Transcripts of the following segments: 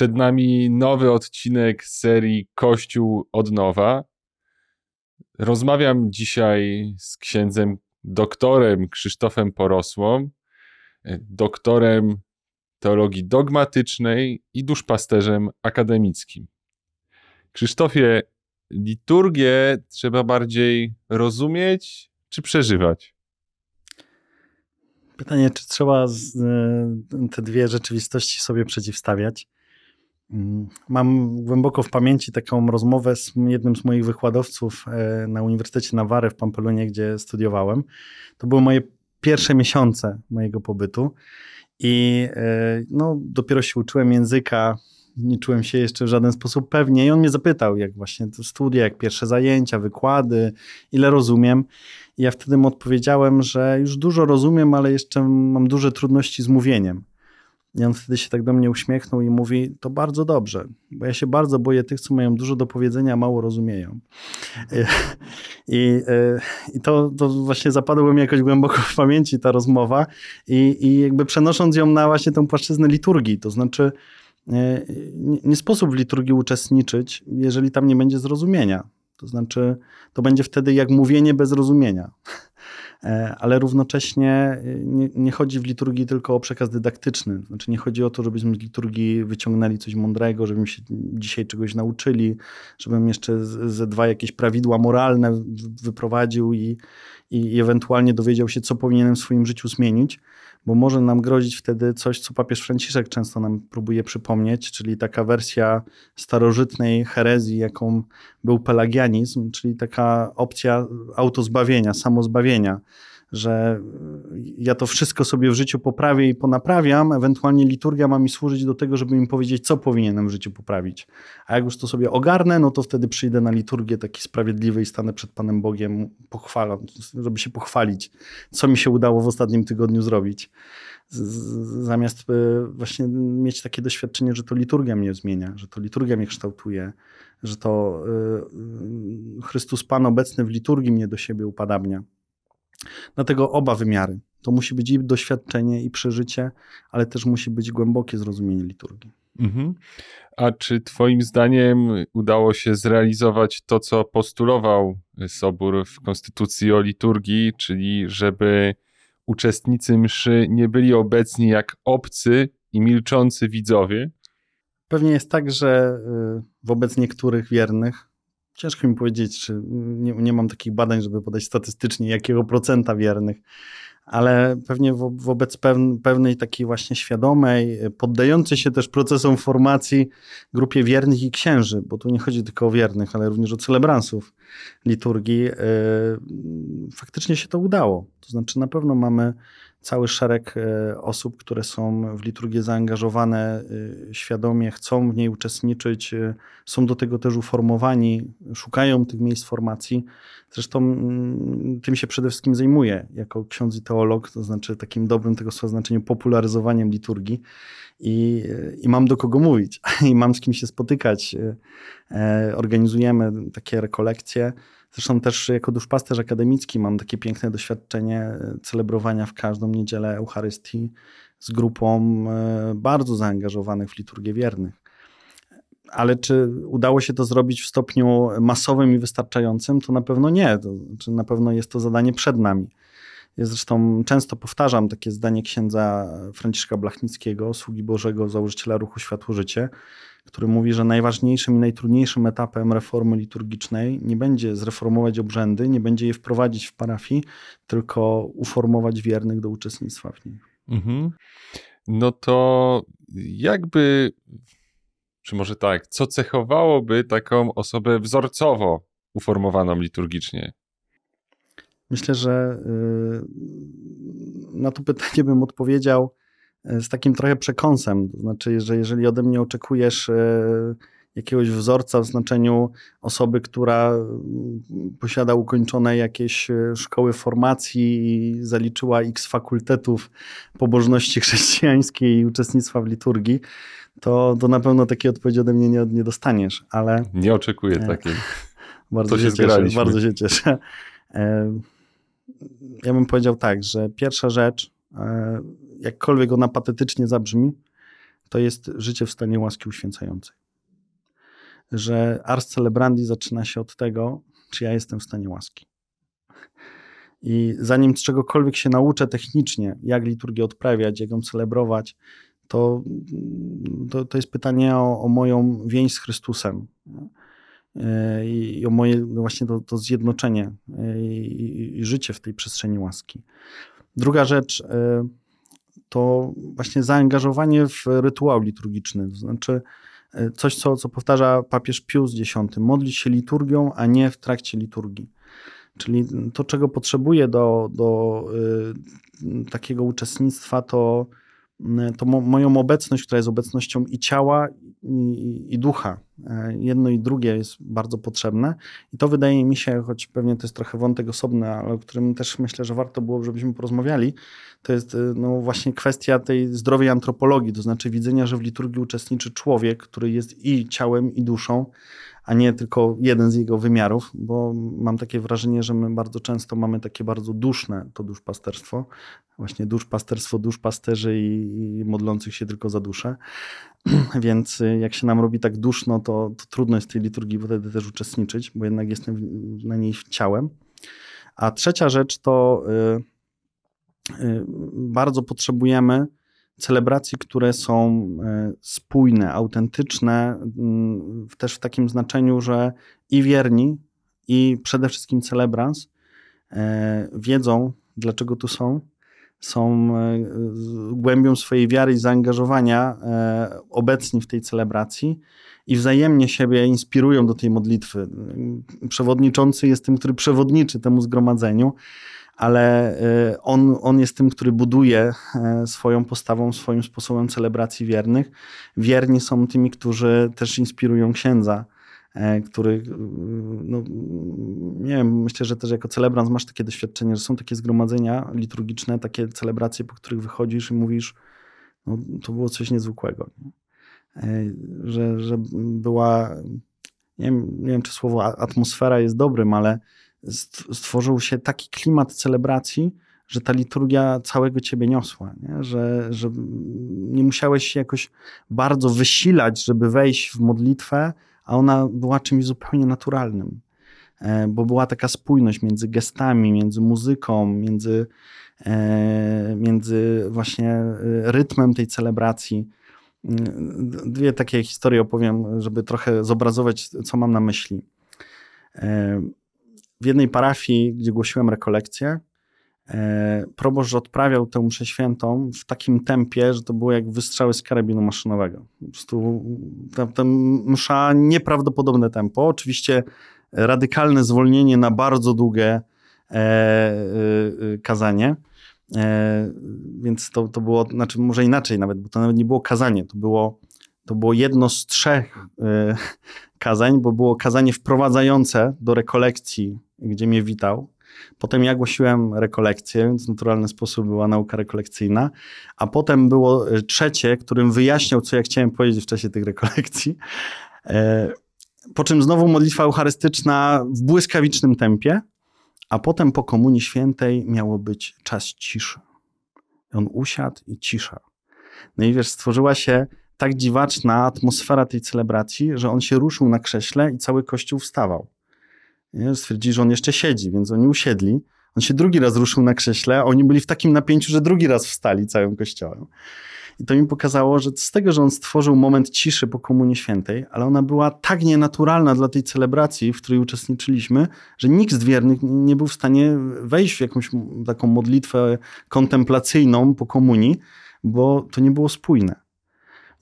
Przed nami nowy odcinek serii Kościół od nowa. Rozmawiam dzisiaj z księdzem doktorem Krzysztofem Porosłą, doktorem teologii dogmatycznej i duszpasterzem akademickim. Krzysztofie, liturgię trzeba bardziej rozumieć czy przeżywać? Pytanie, czy trzeba e, te dwie rzeczywistości sobie przeciwstawiać? Mm, mam głęboko w pamięci taką rozmowę z jednym z moich wykładowców e, na Uniwersytecie Nawary w Pampelunie, gdzie studiowałem. To były moje pierwsze miesiące mojego pobytu i e, no, dopiero się uczyłem języka, nie czułem się jeszcze w żaden sposób pewnie i on mnie zapytał, jak właśnie to studia, jak pierwsze zajęcia, wykłady, ile rozumiem. I ja wtedy mu odpowiedziałem, że już dużo rozumiem, ale jeszcze mam duże trudności z mówieniem. I on wtedy się tak do mnie uśmiechnął i mówi: To bardzo dobrze, bo ja się bardzo boję tych, co mają dużo do powiedzenia, a mało rozumieją. I, i to, to właśnie zapadło mi jakoś głęboko w pamięci ta rozmowa, i, i jakby przenosząc ją na właśnie tę płaszczyznę liturgii, to znaczy. Nie, nie sposób w liturgii uczestniczyć, jeżeli tam nie będzie zrozumienia. To znaczy, to będzie wtedy jak mówienie bez rozumienia. E, ale równocześnie e, nie, nie, chodzi w liturgii tylko o przekaz dydaktyczny. Znaczy nie chodzi o to, żebyśmy z liturgii wyciągnęli coś mądrego, żebyśmy się dzisiaj czegoś nauczyli, żebym jeszcze ze dwa jakieś prawidła moralne wyprowadził i, i ewentualnie dowiedział się, co powinienem w swoim życiu zmienić bo może nam grozić wtedy coś, co papież Franciszek często nam próbuje przypomnieć, czyli taka wersja starożytnej herezji, jaką był pelagianizm, czyli taka opcja autozbawienia, samozbawienia, że ja to wszystko sobie w życiu poprawię i ponaprawiam, ewentualnie liturgia ma mi służyć do tego, żeby mi powiedzieć, co powinienem w życiu poprawić. A jak już to sobie ogarnę, no to wtedy przyjdę na liturgię taki sprawiedliwy i stanę przed Panem Bogiem, pochwalam, żeby się pochwalić, co mi się udało w ostatnim tygodniu zrobić. Zamiast e, właśnie mieć takie doświadczenie, że to liturgia mnie zmienia, że to liturgia mnie kształtuje, że to e, Chrystus Pan obecny w liturgii mnie do siebie upadabnia. Dlatego oba wymiary. To musi być i doświadczenie, i przeżycie, ale też musi być głębokie zrozumienie liturgii. Mhm. A czy Twoim zdaniem udało się zrealizować to, co postulował Sobór w Konstytucji o liturgii, czyli żeby uczestnicy mszy nie byli obecni jak obcy i milczący widzowie? Pewnie jest tak, że y, wobec niektórych wiernych Ciężko mi powiedzieć, czy nie, nie mam takich badań, żeby podać statystycznie, jakiego procenta wiernych, ale pewnie wo, wobec pewnej takiej właśnie świadomej, poddającej się też procesom formacji grupie wiernych i księży, bo tu nie chodzi tylko o wiernych, ale również o celebransów liturgii, yy, faktycznie się to udało. To znaczy na pewno mamy cały szereg e, osób, które są w liturgię zaangażowane, e, świadomie chcą w niej uczestniczyć, e, są do tego też uformowani, szukają tych miejsc formacji. Zresztą mm, tym się przede wszystkim zajmuję jako ksiądz i teolog, to znaczy takim dobrym tego słowa znaczeniu popularyzowaniem liturgii i, i mam do kogo mówić i mam z kim się spotykać. Organizujemy takie rekolekcje. Zresztą też jako duszpasterz akademicki mam takie piękne doświadczenie e, celebrowania w każdą niedzielę Eucharystii z grupą e, bardzo zaangażowanych w liturgię wiernych. Ale czy udało się to zrobić w stopniu masowym i wystarczającym? To na pewno nie. To znaczy na pewno jest to zadanie przed nami. Ja zresztą często powtarzam takie zdanie księdza Franciszka Blachnickiego, sługi Bożego, założyciela ruchu Światło Życie, który mówi, że najważniejszym i najtrudniejszym etapem reformy liturgicznej nie będzie zreformować obrzędy, nie będzie je wprowadzić w parafii, tylko uformować wiernych do uczestnictwa w niej. Mhm. No to jakby, czy może tak, co cechowałoby taką osobę wzorcowo uformowaną liturgicznie? Myślę, że y, na to pytanie bym odpowiedział z takim trochę przekąsem. To znaczy, że jeżeli ode mnie oczekujesz e, jakiegoś wzorca w znaczeniu osoby, która posiada ukończone jakieś e, szkoły formacji i zaliczyła x fakultetów pobożności chrześcijańskiej i uczestnictwa w liturgii, to, to na pewno takiej odpowiedzi ode mnie nie, nie dostaniesz, ale... Nie oczekuję e, takiej. Bardzo się cieszę, bardzo się cieszę. Ja bym powiedział tak, że pierwsza rzecz, jakkolwiek ona patetycznie zabrzmi, to jest życie w stanie łaski uświęcającej. Że ars celebrandi zaczyna się od tego, czy ja jestem w stanie łaski. I zanim z czegokolwiek się nauczę technicznie, jak liturgię odprawiać, jak ją celebrować, to, to, to jest pytanie o, o moją więź z Chrystusem i o moje właśnie to, to zjednoczenie i, i, życie w tej przestrzeni łaski. Druga rzecz e, to właśnie zaangażowanie w rytuał liturgiczny, to znaczy coś, co, co powtarza papież Pius X, modlić się liturgią, a nie w trakcie liturgii. Czyli to, czego potrzebuję do, do y, takiego uczestnictwa, to to mo moją obecność, która jest obecnością i ciała, i, i, ducha. E, jedno i drugie jest bardzo potrzebne. I to wydaje mi się, choć pewnie to jest trochę wątek osobny, ale o którym też myślę, że warto było, żebyśmy porozmawiali, to jest y, no, właśnie kwestia tej zdrowej antropologii, to znaczy widzenia, że w liturgii uczestniczy człowiek, który jest i ciałem, i duszą, a nie tylko jeden z jego wymiarów, bo mam takie wrażenie, że my bardzo często mamy takie bardzo duszne to duszpasterstwo, właśnie duszpasterstwo duszpasterzy i, i modlących się tylko za duszę. Więc y, jak się nam robi tak duszno, to, to trudno jest tej liturgii wtedy też uczestniczyć, bo jednak jestem na niej ciałem. A trzecia rzecz to y, y, bardzo potrzebujemy celebracji, które są e, spójne, autentyczne, mm, też w takim znaczeniu, że i wierni, i przede wszystkim celebrans e, wiedzą, dlaczego tu są, są e, głębią swojej wiary i zaangażowania obecni w tej celebracji i wzajemnie siebie inspirują do tej modlitwy. Przewodniczący jest tym, który przewodniczy temu zgromadzeniu, ale y, on, on jest tym, który buduje e, swoją postawą, swoim sposobem celebracji wiernych. Wierni są tymi, którzy też inspirują księdza, e, który, y, no, nie wiem, myślę, że też jako celebrant masz takie doświadczenie, że są takie zgromadzenia liturgiczne, takie celebracje, po których wychodzisz i mówisz, no, to było coś niezwykłego. Nie? Że, że była, nie wiem, nie wiem, czy słowo atmosfera jest dobrym, ale stworzył się taki klimat celebracji, że ta liturgia całego ciebie niosła, nie? Że, że nie musiałeś się jakoś bardzo wysilać, żeby wejść w modlitwę, a ona była czymś zupełnie naturalnym, e, bo była taka spójność między gestami, między muzyką, między, e, między właśnie e, rytmem tej celebracji. Dwie takie historie opowiem, żeby trochę zobrazować, co mam na myśli w jednej parafii, gdzie głosiłem rekolekcję, e, proboszcz odprawiał tę mszę świętą w takim tempie, że to było jak wystrzały z karabinu maszynowego. Po prostu ta, ta msza, nieprawdopodobne tempo. Oczywiście radykalne zwolnienie na bardzo długie e, e, kazanie. E, więc to, to było, znaczy może inaczej nawet, bo to nawet nie było kazanie, to było, to było jedno z trzech e, kazań, bo było kazanie wprowadzające do rekolekcji gdzie mnie witał. Potem ja głosiłem rekolekcję, więc naturalny sposób była nauka rekolekcyjna. A potem było e, trzecie, którym wyjaśniał, co ja chciałem powiedzieć w czasie tych rekolekcji. E, po czym znowu modlitwa eucharystyczna w błyskawicznym tempie, a potem po Komunii Świętej miało być czas ciszy. On usiadł i cisza. No i wiesz, stworzyła się tak dziwaczna atmosfera tej celebracji, że on się ruszył na krześle i cały kościół wstawał. Nie? Stwierdzili, że on jeszcze siedzi, więc oni usiedli. On się drugi raz ruszył na krześle, a oni byli w takim napięciu, że drugi raz wstali całym kościołem. I to mi pokazało, że z tego, że on stworzył moment ciszy po Komunii Świętej, ale ona była tak nienaturalna dla tej celebracji, w której uczestniczyliśmy, że nikt z wiernych nie był w stanie wejść w jakąś taką modlitwę kontemplacyjną po komunii, bo to nie było spójne.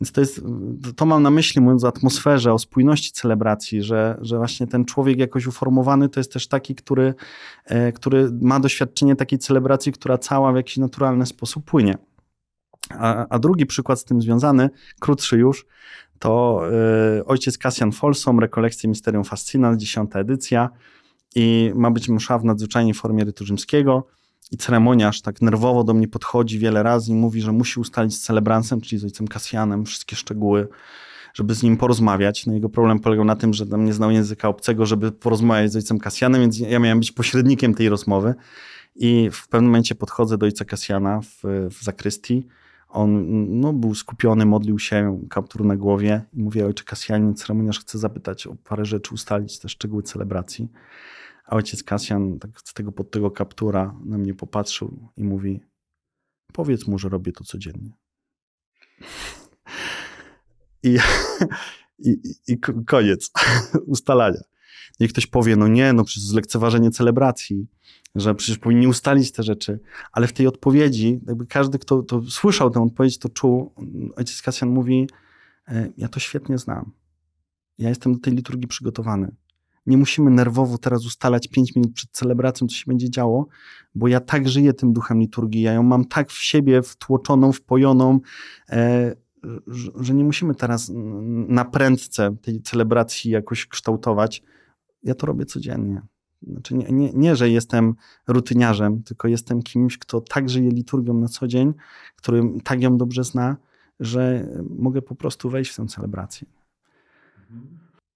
Więc to jest, to mam na myśli, mówiąc o atmosferze, o spójności celebracji, że, że właśnie ten człowiek jakoś uformowany to jest też taki, który, e, który ma doświadczenie takiej celebracji, która cała w jakiś naturalny sposób płynie. A, a drugi przykład z tym związany, krótszy już, to y, ojciec Kasjan Folsom, rekolekcje Misterium Fascinal, dziesiąta edycja i ma być msza w nadzwyczajnej formie rytu rzymskiego i ceremoniarz tak nerwowo do mnie podchodzi wiele razy i mówi, że musi ustalić z celebransem, czyli z ojcem Kasjanem, wszystkie szczegóły, żeby z nim porozmawiać. No jego problem polegał na tym, że tam nie znał języka obcego, żeby porozmawiać z ojcem Kasjanem, więc ja miałem być pośrednikiem tej rozmowy. I w pewnym momencie podchodzę do ojca Kasjana w, w zakrystii. On no, był skupiony, modlił się, kaptur na głowie i mówię, ojcze Kasjanin, ceremoniarz chce zapytać o parę rzeczy, ustalić te szczegóły celebracji. A ojciec Kasjan tak z tego pod tego kaptura na mnie popatrzył i mówi, powiedz mu, że robię to codziennie. I, i, i koniec ustalania. Niech ktoś powie, no nie, no przez lekceważenie celebracji, że przecież powinni ustalić te rzeczy, ale w tej odpowiedzi, jakby każdy, kto to słyszał tę odpowiedź, to czuł, ojciec Kasjan mówi, e, ja to świetnie znam. Ja jestem do tej liturgii przygotowany. Nie musimy nerwowo teraz ustalać pięć minut przed celebracją, co się będzie działo, bo ja tak żyję tym duchem liturgii, ja ją mam tak w siebie wtłoczoną, wpojoną, e, że nie musimy teraz na prędce tej celebracji jakoś kształtować. Ja to robię codziennie. Znaczy nie, nie, nie, że jestem rutyniarzem, tylko jestem kimś, kto tak żyje liturgią na co dzień, który tak ją dobrze zna, że mogę po prostu wejść w tę celebrację.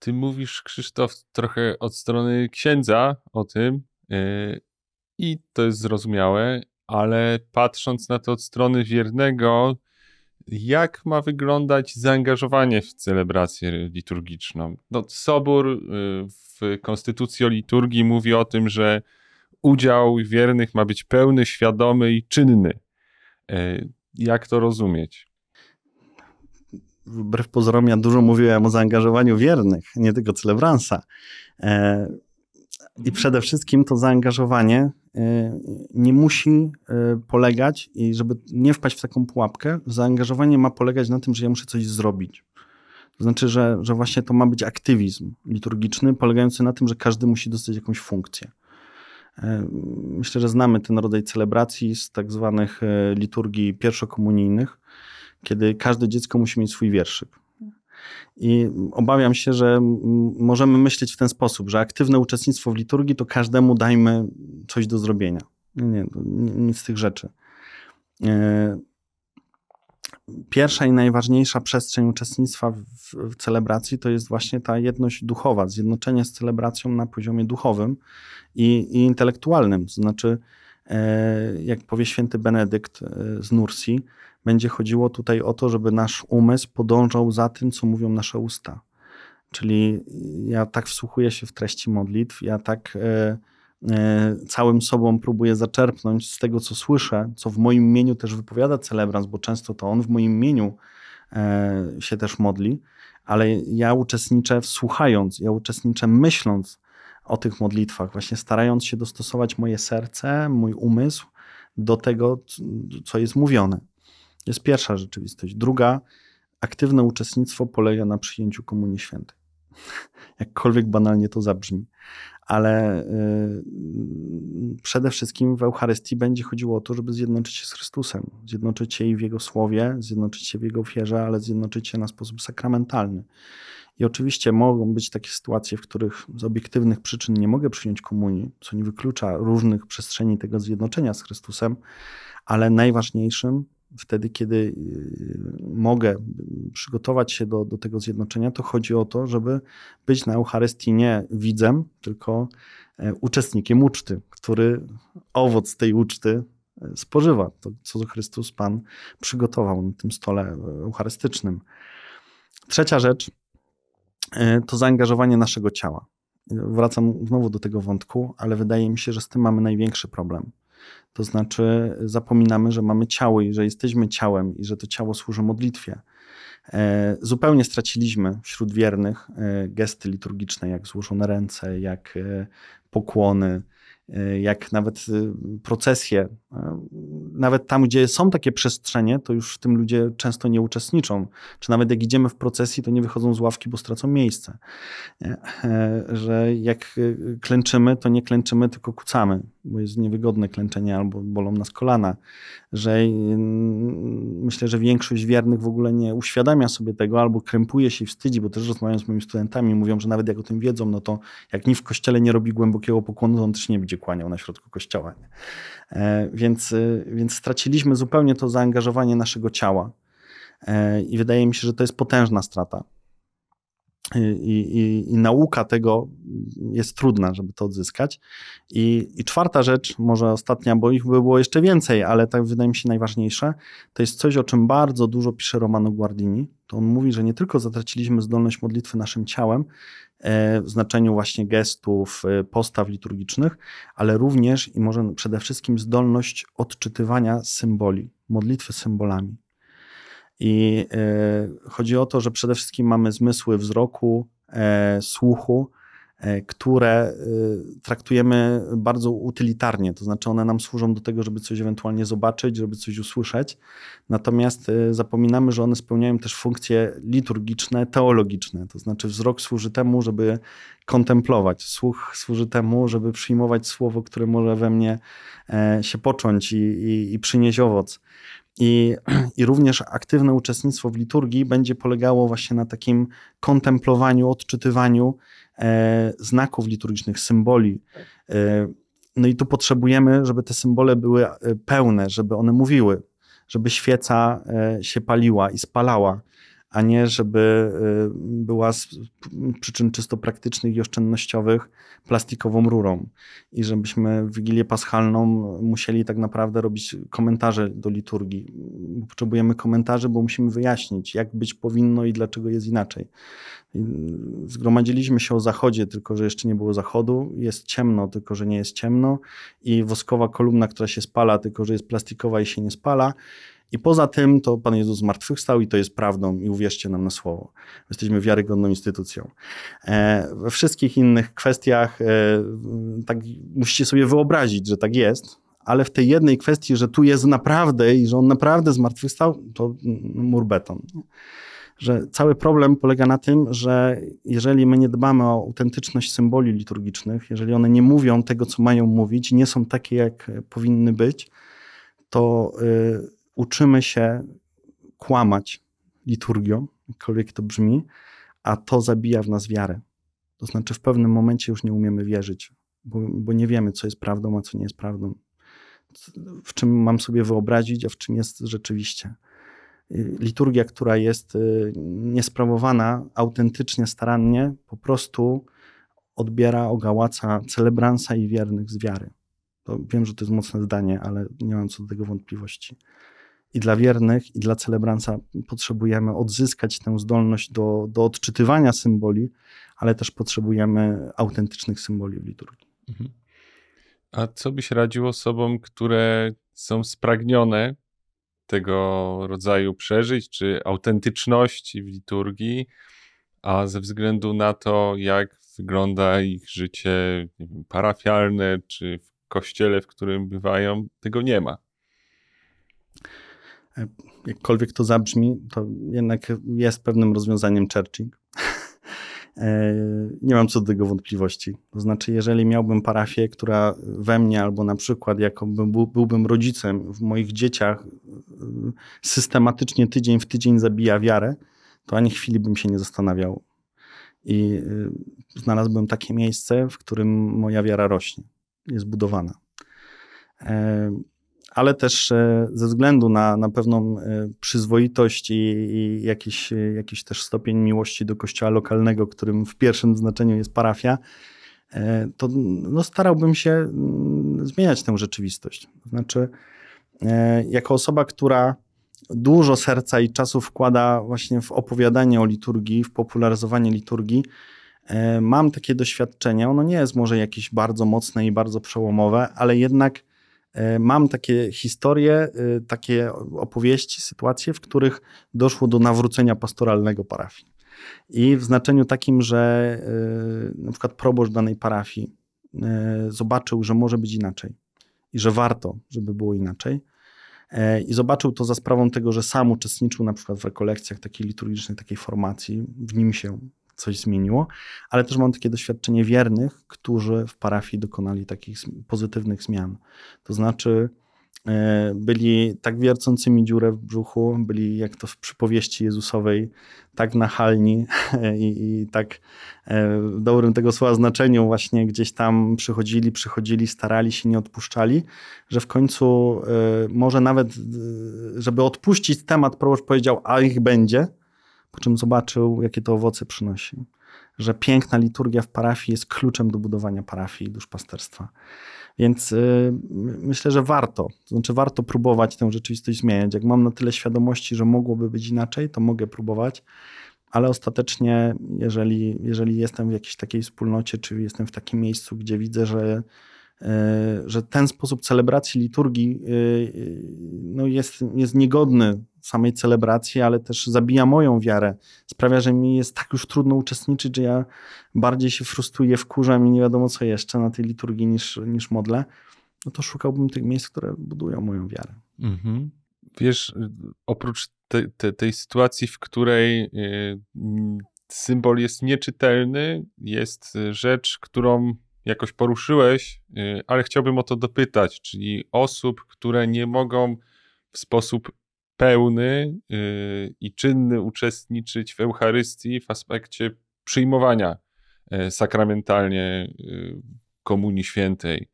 Ty mówisz, Krzysztof, trochę od strony księdza o tym yy, i to jest zrozumiałe, ale patrząc na to od strony wiernego, jak ma wyglądać zaangażowanie w celebrację liturgiczną? No, Sobór y, w Konstytucji o liturgii mówi o tym, że udział wiernych ma być pełny, świadomy i czynny. Y, jak to rozumieć? Wbrew pozorom, ja dużo mówiłem o zaangażowaniu wiernych, nie tylko celebransa. E, I przede wszystkim to zaangażowanie Y, nie musi y, polegać i żeby nie wpaść w taką pułapkę, zaangażowanie ma polegać na tym, że ja muszę coś zrobić. To znaczy, że, że właśnie to ma być aktywizm liturgiczny, polegający na tym, że każdy musi dostać jakąś funkcję. Myślę, że znamy ten rodzaj celebracji z tak zwanych liturgii pierwszokomunijnych, kiedy każde dziecko musi mieć swój wierszyk. I obawiam się, że możemy myśleć w ten sposób, że aktywne uczestnictwo w liturgii to każdemu dajmy coś do zrobienia. Nie, nie, nic z tych rzeczy. E, pierwsza i najważniejsza przestrzeń uczestnictwa w, w, celebracji to jest właśnie ta jedność duchowa, zjednoczenie z celebracją na poziomie duchowym i, i intelektualnym. To znaczy, e, jak powie święty Benedykt e, z Nursi, będzie chodziło tutaj o to, żeby nasz umysł podążał za tym, co mówią nasze usta. Czyli ja tak wsłuchuję się w treści modlitw, ja tak e, e, całym sobą próbuję zaczerpnąć z tego, co słyszę, co w moim imieniu też wypowiada celebrans, bo często to on w moim imieniu e, się też modli, ale ja uczestniczę wsłuchając, ja uczestniczę myśląc o tych modlitwach, właśnie starając się dostosować moje serce, mój umysł do tego, co jest mówione jest pierwsza rzeczywistość. Druga, aktywne uczestnictwo polega na przyjęciu Komunii Świętej. Jakkolwiek banalnie to zabrzmi. Ale yy, przede wszystkim w Eucharystii będzie chodziło o to, żeby zjednoczyć się z Chrystusem. Zjednoczyć się i w Jego słowie, zjednoczyć się w Jego ofierze, ale zjednoczyć się na sposób sakramentalny. I oczywiście mogą być takie sytuacje, w których z obiektywnych przyczyn nie mogę przyjąć komunii, co nie wyklucza różnych przestrzeni tego zjednoczenia z Chrystusem, ale najważniejszym wtedy, kiedy y, mogę przygotować się do, do tego zjednoczenia, to chodzi o to, żeby być na Eucharystii nie widzem, tylko e, uczestnikiem uczty, który owoc tej uczty e, spożywa, to co Chrystus Pan przygotował na tym stole eucharystycznym. Trzecia rzecz e, to zaangażowanie naszego ciała. Wracam znowu do tego wątku, ale wydaje mi się, że z tym mamy największy problem. To znaczy zapominamy, że mamy ciało i że jesteśmy ciałem i że to ciało służy modlitwie. E, zupełnie straciliśmy wśród wiernych e, gesty liturgiczne, jak złożone ręce, jak e, pokłony, jak nawet procesje, nawet tam, gdzie są takie przestrzenie, to już w tym ludzie często nie uczestniczą. Czy nawet jak idziemy w procesji, to nie wychodzą z ławki, bo stracą miejsce. E, że jak y, klęczymy, to nie klęczymy, tylko kucamy, bo jest niewygodne klęczenie albo bolą nas kolana. Że myślę, że większość wiernych w ogóle nie uświadamia sobie tego albo krępuje się i wstydzi, bo też rozmawiam z moimi studentami, mówią, że nawet jak o tym wiedzą, no to jak nikt w kościele nie robi głębokiego pokłonu, to on też nie będzie kłaniał na środku kościoła. E, więc, e, więc straciliśmy zupełnie to zaangażowanie naszego ciała. E, I wydaje mi się, że to jest potężna strata. i, i, i, nauka tego jest trudna, żeby to odzyskać. I, I, czwarta rzecz, może ostatnia, bo ich by było jeszcze więcej, ale tak wydaje mi się najważniejsze, to jest coś, o czym bardzo dużo pisze Romano Guardini. To on mówi, że nie tylko zatraciliśmy zdolność modlitwy naszym ciałem, e, w znaczeniu właśnie gestów, e, postaw liturgicznych, ale również i może przede wszystkim zdolność odczytywania symboli, modlitwy symbolami. I e, chodzi o to, że przede wszystkim mamy zmysły wzroku, słuchu, które traktujemy bardzo utylitarnie, to znaczy one nam służą do tego, żeby coś ewentualnie zobaczyć, żeby coś usłyszeć. Natomiast zapominamy, że one spełniają też funkcje liturgiczne, teologiczne, to znaczy wzrok służy temu, żeby kontemplować, słuch służy temu, żeby przyjmować słowo, które może we mnie się począć i, i, i przynieść owoc. I, I również aktywne uczestnictwo w liturgii będzie polegało właśnie na takim kontemplowaniu, odczytywaniu e, znaków liturgicznych, symboli. E, no i tu potrzebujemy, żeby te symbole były e, pełne, żeby one mówiły, żeby świeca e, się paliła i spalała a nie żeby y, była z przyczyn czysto praktycznych i oszczędnościowych plastikową rurą. I żebyśmy w Wigilię Paschalną musieli tak naprawdę robić komentarze do liturgii. Potrzebujemy komentarzy, bo musimy wyjaśnić, jak być powinno i dlaczego jest inaczej. Zgromadziliśmy się o zachodzie, tylko że jeszcze nie było zachodu. Jest ciemno, tylko że nie jest ciemno. I woskowa kolumna, która się spala, tylko że jest plastikowa i się nie spala. I poza tym to Pan Jezus zmartwychwstał i to jest prawdą i uwierzcie nam na słowo. Jesteśmy wiarygodną instytucją. E, we wszystkich innych kwestiach e, tak musicie sobie wyobrazić, że tak jest, ale w tej jednej kwestii, że tu jest naprawdę i że On naprawdę zmartwychwstał, to mur beton. Że cały problem polega na tym, że jeżeli my nie dbamy o autentyczność symboli liturgicznych, jeżeli one nie mówią tego, co mają mówić, nie są takie, jak powinny być, to y, uczymy się kłamać liturgią, jakkolwiek to brzmi, a to zabija w nas wiarę. To znaczy, w pewnym momencie już nie umiemy wierzyć, bo, bo nie wiemy, co jest prawdą, a co nie jest prawdą. W czym mam sobie wyobrazić, a w czym jest rzeczywiście. Liturgia, która jest y, niesprawowana autentycznie, starannie, po prostu odbiera, ogałaca celebransa i wiernych z wiary. To wiem, że to jest mocne zdanie, ale nie mam co do tego wątpliwości i dla wiernych, i dla celebransa potrzebujemy odzyskać tę zdolność do, do odczytywania symboli, ale też potrzebujemy autentycznych symboli w liturgii. Mhm. A co byś radził osobom, które są spragnione tego rodzaju przeżyć, czy autentyczności w liturgii, a ze względu na to, jak wygląda ich życie parafialne, czy w kościele, w którym bywają, tego nie ma? E, jakkolwiek to zabrzmi, to jednak jest pewnym rozwiązaniem Churching. E, nie mam co do tego wątpliwości. To znaczy, jeżeli miałbym parafię, która we mnie, albo na przykład, jako byłbym rodzicem w moich dzieciach, e, systematycznie tydzień w tydzień zabija wiarę, to ani chwili bym się nie zastanawiał. I znalazłbym takie miejsce, w którym moja wiara rośnie, jest budowana ale też e, ze względu na, na pewną e, przyzwoitość i, i jakiś, e, jakiś też stopień miłości do kościoła lokalnego, którym w pierwszym znaczeniu jest parafia, to no, starałbym się mm, zmieniać tę rzeczywistość. Znaczy, jako osoba, która dużo serca i czasu wkłada właśnie w opowiadanie o liturgii, w popularyzowanie liturgii, mam takie doświadczenie. Ono nie jest może jakieś bardzo mocne i bardzo przełomowe, ale jednak mam takie historie, e, takie opowieści, sytuacje, w których doszło do nawrócenia pastoralnego parafii. I w znaczeniu takim, że e, na przykład proboszcz danej parafii zobaczył, że może być inaczej i że warto, żeby było inaczej. I zobaczył to za sprawą tego, że sam uczestniczył na przykład w rekolekcjach takiej liturgicznej, takiej formacji, w nim się coś zmieniło, ale też mam takie doświadczenie wiernych, którzy w parafii dokonali takich pozytywnych zmian. To znaczy, e, byli tak wiercącymi dziurę w brzuchu, byli jak to w przypowieści Jezusowej, tak nachalni i, i tak e, w dobrym tego słowa znaczeniu właśnie gdzieś tam przychodzili, przychodzili, starali się, nie odpuszczali, że w końcu e, może nawet, żeby odpuścić temat, proboszcz powiedział, a ich będzie, po czym zobaczył, jakie to owoce przynosi. Że piękna liturgia w parafii jest kluczem do budowania parafii i duszpasterstwa. Więc y, myślę, że warto. To znaczy, warto próbować tę rzeczywistość zmieniać. Jak mam na tyle świadomości, że mogłoby być inaczej, to mogę próbować, ale ostatecznie, jeżeli, jeżeli jestem w jakiejś takiej wspólnocie, czy jestem w takim miejscu, gdzie widzę, że E, że ten sposób celebracji liturgii e, no jest, jest niegodny samej celebracji, ale też zabija moją wiarę. Sprawia, że mi jest tak już trudno uczestniczyć, że ja bardziej się frustruję, wkurzam i nie wiadomo co jeszcze na tej liturgii niż, niż modlę. No to szukałbym tych miejsc, które budują moją wiarę. Mhm. Wiesz, oprócz te, te, tej sytuacji, w której y, symbol jest nieczytelny, jest rzecz, którą jakoś poruszyłeś, y, ale chciałbym o to dopytać, czyli osób, które nie mogą w sposób pełny y, i czynny uczestniczyć w Eucharystii w aspekcie przyjmowania y, sakramentalnie Komunii Świętej.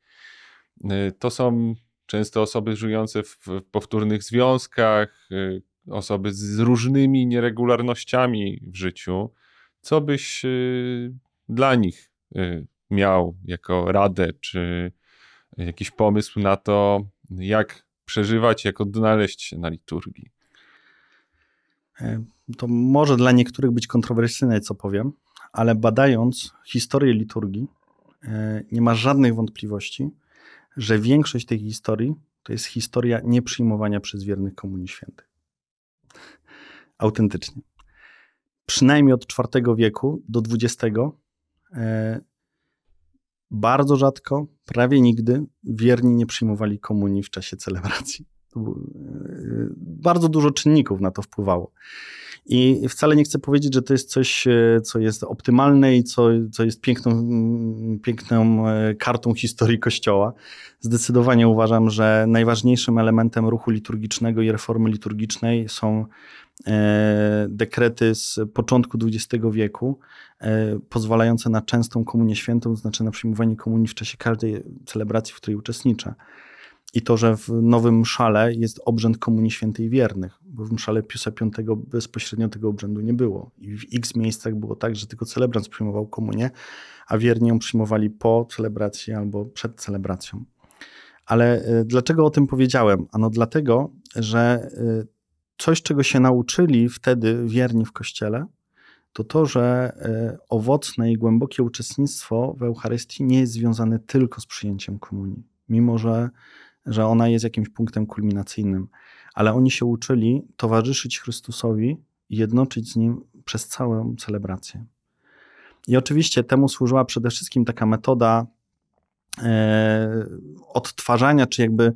To są często osoby żyjące w powtórnych związkach, osoby z różnymi nieregularnościami w życiu. Co byś dla nich miał jako radę, czy jakiś pomysł na to, jak przeżywać, jak odnaleźć się na liturgii? E, to może dla niektórych być kontrowersyjne, co powiem, ale badając historię liturgii, e, nie ma żadnych wątpliwości, że większość tej historii to jest historia nieprzyjmowania przez wiernych Komunii Świętej. Autentycznie. Przynajmniej od IV wieku do XX bardzo rzadko, prawie nigdy wierni nie przyjmowali komunii w czasie celebracji. E, bardzo dużo czynników na to wpływało. I wcale nie chcę powiedzieć, że to jest coś, e, co jest optymalne i co, co jest piękną, piękną e, kartą historii Kościoła. Zdecydowanie uważam, że najważniejszym elementem ruchu liturgicznego i reformy liturgicznej są dekrety z początku XX wieku, e, pozwalające na częstą komunię świętą, to znaczy na przyjmowanie komunii w czasie każdej celebracji, w której uczestniczę. I to, że w nowym szale jest obrzęd Komunii Świętej Wiernych, bo w mszale Piusa V bezpośrednio tego obrzędu nie było. I w x miejscach było tak, że tylko celebrant przyjmował komunię, a wierni ją przyjmowali po celebracji albo przed celebracją. Ale e, dlaczego o tym powiedziałem? Ano dlatego, że coś, czego się nauczyli wtedy wierni w Kościele, to to, że e, owocne i głębokie uczestnictwo w Eucharystii nie jest związane tylko z przyjęciem komunii, mimo że, że ona jest jakimś punktem kulminacyjnym. Ale oni się uczyli towarzyszyć Chrystusowi i jednoczyć z Nim przez całą celebrację. I oczywiście temu służyła przede wszystkim taka metoda odtwarzania, czy jakby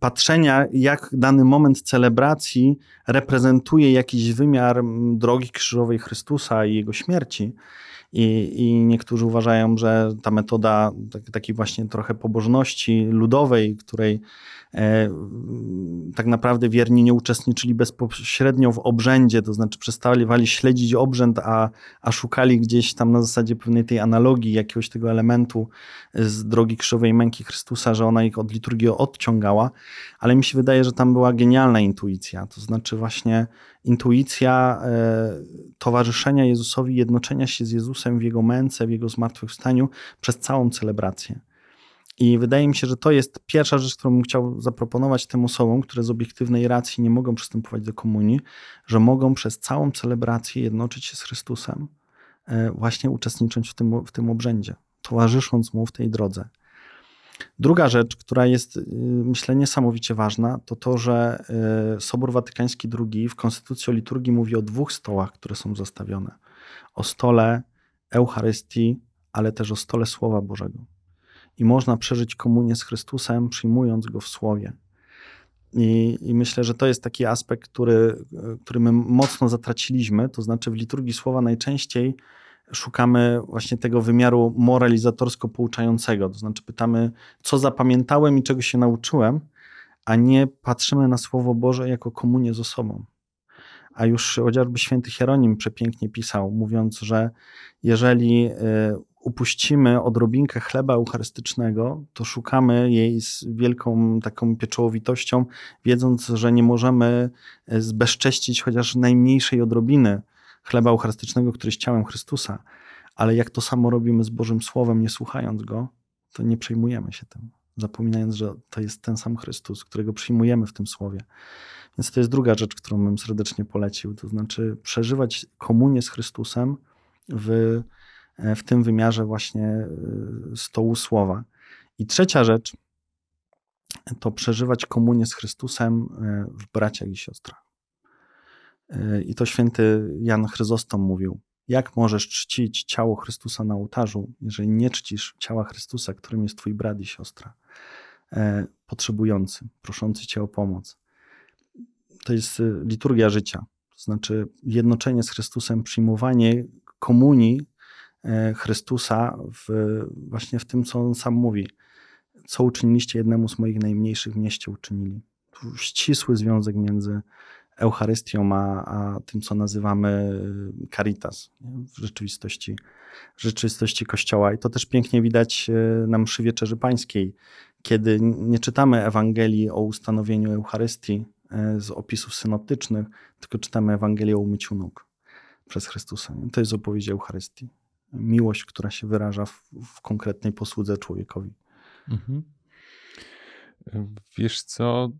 patrzenia, jak dany moment celebracji reprezentuje jakiś wymiar drogi krzyżowej Chrystusa i jego śmierci. I, I, niektórzy uważają, że ta metoda tak, takiej właśnie trochę pobożności ludowej, której e, tak naprawdę wierni nie uczestniczyli bezpośrednio w obrzędzie, to znaczy przestawali śledzić obrzęd, a, a szukali gdzieś tam na zasadzie pewnej tej analogii, jakiegoś tego elementu z drogi krzyżowej męki Chrystusa, że ona ich od liturgii odciągała, ale mi się wydaje, że tam była genialna intuicja, to znaczy właśnie intuicja e, towarzyszenia Jezusowi, jednoczenia się z Jezusem w Jego męce, w Jego zmartwychwstaniu przez całą celebrację. I wydaje mi się, że to jest pierwsza rzecz, którą bym chciał zaproponować tym osobom, które z obiektywnej racji nie mogą przystępować do komunii, że mogą przez całą celebrację jednoczyć się z Chrystusem, e, właśnie uczestnicząc w tym, w tym obrzędzie, towarzysząc Mu w tej drodze. Druga rzecz, która jest, y, myślę, niesamowicie ważna, to to, że y, Sobór Watykański II w Konstytucji o liturgii mówi o dwóch stołach, które są zastawione. O stole Eucharystii, ale też o stole Słowa Bożego. I można przeżyć komunię z Chrystusem, przyjmując Go w Słowie. I, I, myślę, że to jest taki aspekt, który, który my mocno zatraciliśmy. To znaczy, w liturgii słowa najczęściej szukamy właśnie tego wymiaru moralizatorsko-pouczającego. To znaczy pytamy, co zapamiętałem i czego się nauczyłem, a nie patrzymy na Słowo Boże jako komunię z osobą. A już chociażby święty Hieronim przepięknie pisał, mówiąc, że jeżeli y, upuścimy odrobinkę chleba eucharystycznego, to szukamy jej z wielką taką pieczołowitością, wiedząc, że nie możemy y, zbezcześcić chociaż najmniejszej odrobiny chleba eucharystycznego, który jest ciałem Chrystusa, ale jak to samo robimy z Bożym Słowem, nie słuchając Go, to nie przejmujemy się tym, zapominając, że to jest ten sam Chrystus, którego przyjmujemy w tym Słowie. Więc to jest druga rzecz, którą bym serdecznie polecił, to znaczy przeżywać komunię z Chrystusem w, w tym wymiarze właśnie y, stołu Słowa. I trzecia rzecz to przeżywać komunię z Chrystusem y, w braciach i siostrach. Y, I to święty Jan Chryzostom mówił, jak możesz czcić ciało Chrystusa na ołtarzu, jeżeli nie czcisz ciała Chrystusa, którym jest twój brat i siostra, e, potrzebujący, proszący cię o pomoc. To jest y, liturgia życia, to znaczy jednoczenie z Chrystusem, przyjmowanie komunii e, Chrystusa w, właśnie w tym, co on sam mówi. Co uczyniliście jednemu z moich najmniejszych w mieście uczynili. Tu ścisły związek między Eucharystią, a, a tym, co nazywamy y, caritas w rzeczywistości, rzeczywistości Kościoła. I to też pięknie widać y, na mszy Wieczerzy Pańskiej, kiedy nie czytamy Ewangelii o ustanowieniu Eucharystii y, z opisów synoptycznych, tylko czytamy Ewangelię o umyciu nóg przez Chrystusa. To jest opowieść Eucharystii. Miłość, która się wyraża w, w konkretnej posłudze człowiekowi. Mhm. Wiesz co,